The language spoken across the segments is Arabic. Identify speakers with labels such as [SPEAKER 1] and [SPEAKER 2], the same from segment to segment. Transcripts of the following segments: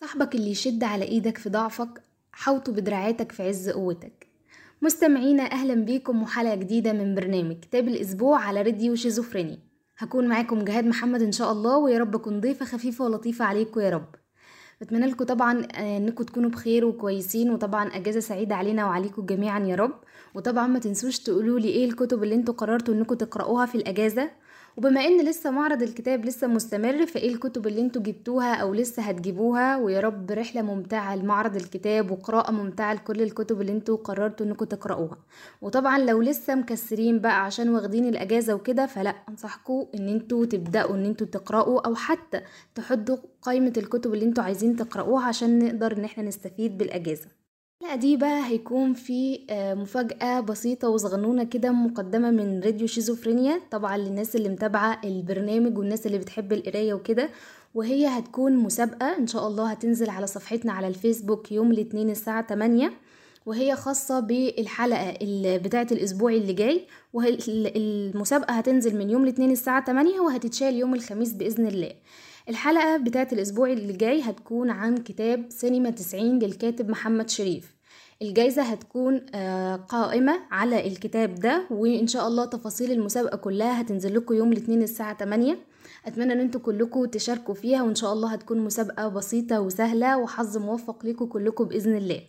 [SPEAKER 1] صاحبك اللي يشد على إيدك في ضعفك حوطه بدراعاتك في عز قوتك. مستمعينا أهلا بيكم وحلقة جديدة من برنامج كتاب الأسبوع على راديو شيزوفريني هكون معاكم جهاد محمد إن شاء الله ويا رب أكون ضيفة خفيفة ولطيفة عليكم يا رب. بتمنى لكم طبعا آه، إنكم تكونوا بخير وكويسين وطبعا أجازة سعيدة علينا وعليكم جميعا يا رب. وطبعا ما تنسوش تقولوا لي إيه الكتب اللي أنتوا قررتوا إنكم تقرأوها في الأجازة. وبما إن لسه معرض الكتاب لسه مستمر فإيه الكتب اللي أنتوا جبتوها أو لسه هتجيبوها؟ ويا رب رحلة ممتعة لمعرض الكتاب وقراءة ممتعة لكل الكتب اللي أنتوا قررتوا إنكم تقرأوها. وطبعا لو لسه مكسرين بقى عشان واخدين الأجازة وكده فلا أنصحكم إن أنتوا تبدأوا إن أنتوا تقرأوا أو حتى تحطوا قائمة الكتب اللي أنتوا عايزين تقرأوها عشان نقدر ان إحنا نستفيد بالأجازة. الحلقة دي بقى هيكون في آه، مفاجأة بسيطة وصغنونة كده مقدمة من راديو شيزوفرينيا طبعا للناس اللي متابعة البرنامج والناس اللي بتحب القراية وكده وهي هتكون مسابقة إن شاء الله هتنزل على صفحتنا على الفيسبوك يوم الاثنين الساعة 8 وهي خاصة بالحلقة ال- بتاعة الأسبوع اللي جاي والمسابقة هتنزل من يوم الاثنين الساعة 8 وهتتشال يوم الخميس بإذن الله. الحلقة بتاعة الأسبوع اللي جاي هتكون عن كتاب سينما 90 للكاتب محمد شريف. الجايزة هتكون آه، قائمة على الكتاب ده وإن شاء الله تفاصيل المسابقة كلها هتنزل لكم يوم الاثنين الساعة 8 أتمنى إن أنتوا كلكم تشاركوا فيها وإن شاء الله هتكون مسابقة بسيطة وسهلة وحظ موفق لكم كلكم بإذن الله.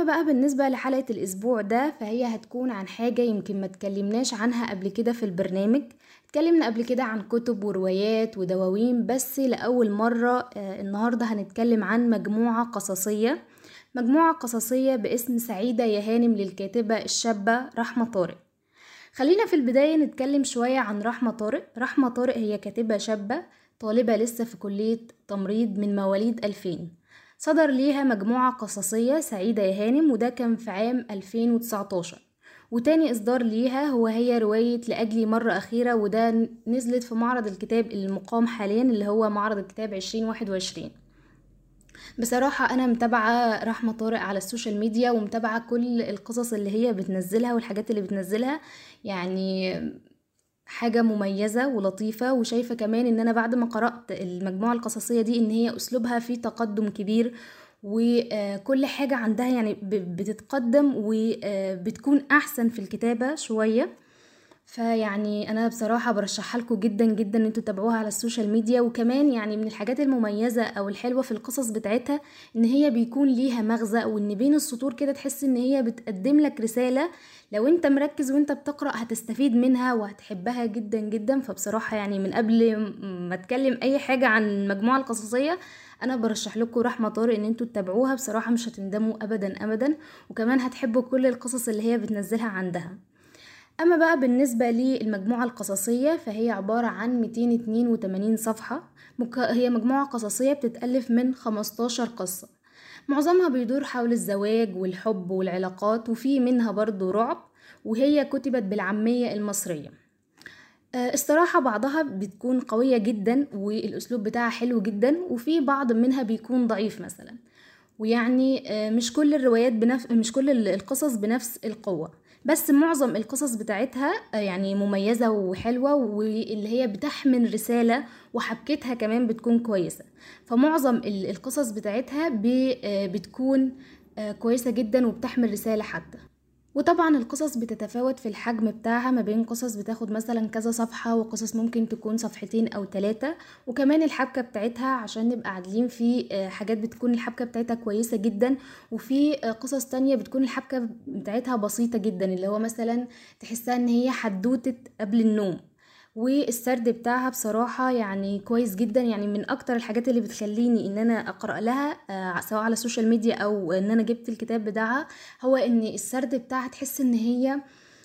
[SPEAKER 1] اما بقى بالنسبة لحلقة الأسبوع ده فهي هتكون عن حاجة يمكن ما اتكلمناش عنها قبل كده في البرنامج. اتكلمنا قبل كده عن كتب وروايات ودواوين بس لأول مرة آه، النهارده هنتكلم عن مجموعة قصصية. مجموعة قصصية باسم سعيدة يا هانم للكاتبة الشابة رحمة طارق. خلينا في البداية نتكلم شوية عن رحمة طارق. رحمة طارق هي كاتبة شابة طالبة لسه في كلية تمريض من مواليد 2000 صدر ليها مجموعة قصصية سعيدة يا هانم وده كان في عام 2019 وتاني إصدار ليها هو هي رواية لأجلي مرة أخيرة وده نزلت في معرض الكتاب المقام حاليا اللي هو معرض الكتاب 2021 بصراحة أنا متابعة رحمة طارق على ال social media ومتابعة كل القصص اللي هي بتنزلها والحاجات اللي بتنزلها. يعني حاجة مميزة ولطيفة وشايفة كمان إن أنا بعد ما قرأت المجموعة القصصية دي إن هي أسلوبها فيه تقدم كبير وكل حاجة عندها يعني بتتقدم وبتكون أحسن في الكتابة شوية. فيعني أنا بصراحة برشحها لكم جدا جدا إن أنتوا تتابعوها على السوشيال ميديا. وكمان يعني من الحاجات المميزة أو الحلوة في القصص بتاعتها إن هي بيكون ليها مغزى وإن بين السطور كده تحس إن هي بتقدم لك رسالة لو أنت مركز وأنت بتقرأ هتستفيد منها وهتحبها جدا جدا. فبصراحة يعني من قبل ما أتكلم أي حاجة عن المجموعة القصصية أنا برشح لكم رحمة طارق إن أنتوا تتابعوها. بصراحة مش هتندموا ابدا ابدا. وكمان هتحبوا كل القصص اللي هي بتنزلها عندها. أما بقى بالنسبة للمجموعة القصصية فهي عبارة عن 282 صفحة. هي مجموعة قصصية بتتألف من 15 قصة. معظمها بيدور حول الزواج والحب والعلاقات وفي منها برضو رعب وهي كتبت بالعامية المصرية. آه، الصراحة بعضها بتكون قوية جدا والأسلوب بتاعها حلو جدا وفي بعض منها بيكون ضعيف مثلا. ويعني آه، مش كل الروايات بنفس مش كل ال- القصص بنفس القوة. بس معظم القصص بتاعتها آه، يعني مميزة وحلوة واللي هي بتحمل رسالة وحبكتها كمان بتكون كويسة. فمعظم ال- القصص بتاعتها آه، بتكون آه، كويسة جدا وبتحمل رسالة حتى. وطبعا القصص بتتفاوت في الحجم بتاعها ما بين قصص بتاخد مثلا كذا صفحة وقصص ممكن تكون صفحتين أو ثلاثة وكمان الحبكة بتاعتها عشان نبقى عادلين في آه، حاجات بتكون الحبكة بتاعتها كويسة جدا وفي آه، قصص تانية بتكون الحبكة بتاعتها بسيطة جدا اللي هو مثلا تحسها إن هي حدوتة قبل النوم. والسرد بتاعها بصراحة يعني كويس جدا. يعني من أكتر الحاجات اللي بتخليني إن أنا أقرأ لها آه، سواء على السوشيال ميديا أو إن أنا جبت الكتاب بتاعها هو إن السرد بتاعها تحس إن هي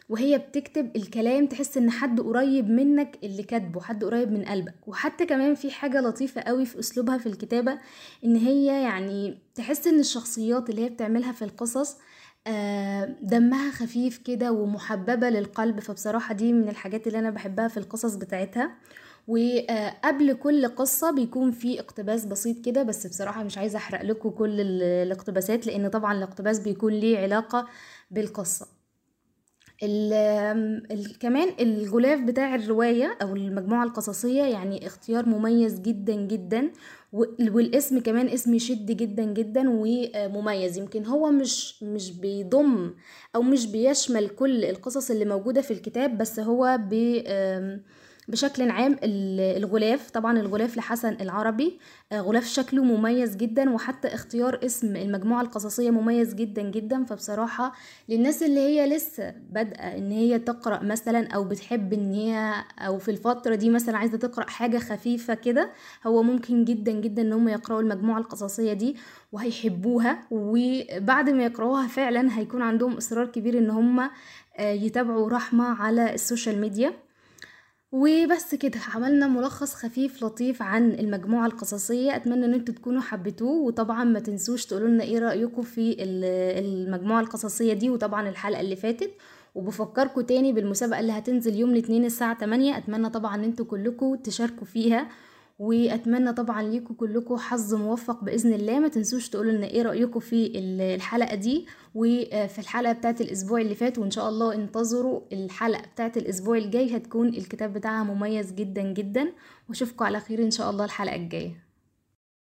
[SPEAKER 1] وهي بتكتب الكلام تحس إن حد قريب منك اللي كاتبه حد قريب من قلبك. وحتى كمان في حاجة لطيفة قوي في أسلوبها في الكتابة إن هي يعني تحس إن الشخصيات اللي هي بتعملها في القصص دمها خفيف كده ومحببة للقلب فبصراحة دي من الحاجات اللي أنا بحبها في القصص بتاعتها. وقبل كل قصة بيكون في اقتباس بسيط كده بس بصراحة مش عايزة أحرق لكم كل ال- الاقتباسات لأن طبعا الاقتباس بيكون ليه علاقة بالقصة. ال ال كمان الغلاف بتاع الرواية أو المجموعة القصصية يعني اختيار مميز جدا جدا. والاسم كمان اسم يشد جدا جدا ومميز. يمكن هو مش مش بيضم أو مش بيشمل كل القصص اللي موجودة في الكتاب بس هو بي بشكل عام الغلاف طبعا الغلاف لحسن العربي آه، غلاف شكله مميز جدا وحتى اختيار اسم المجموعة القصصية مميز جدا جدا. فبصراحة للناس اللي هي لسه بادئة إن هي تقرأ مثلا أو بتحب إن هي أو في الفترة دي مثلا عايزة تقرأ حاجة خفيفة كده هو ممكن جدا جدا إن هم يقرأوا المجموعة القصصية دي وهيحبوها. وبعد ما يقرأوها فعلا هيكون عندهم إصرار كبير إن هم آه، يتابعوا رحمة على السوشيال ميديا. وبس كده عملنا ملخص خفيف لطيف عن المجموعة القصصية. أتمنى إن أنتوا تكونوا حبيتوه وطبعا ما تنسوش تقولوا لنا إيه رأيكم في المجموعة القصصية دي وطبعا الحلقة اللي فاتت. وبفكركم تاني بالمسابقة اللي هتنزل يوم الاثنين الساعة 8 أتمنى طبعا إن أنتوا كلكم تشاركوا فيها. وأتمنى طبعا ليكم كلكم حظ موفق بإذن الله. ما تنسوش تقولوا لنا إيه رايكم في الحلقة دي وفي الحلقة بتاعه الأسبوع اللي فات وإن شاء الله انتظروا الحلقة بتاعه الأسبوع الجاي. هتكون الكتاب بتاعها مميز جدا جدا. واشوفكم على خير إن شاء الله الحلقة الجاية.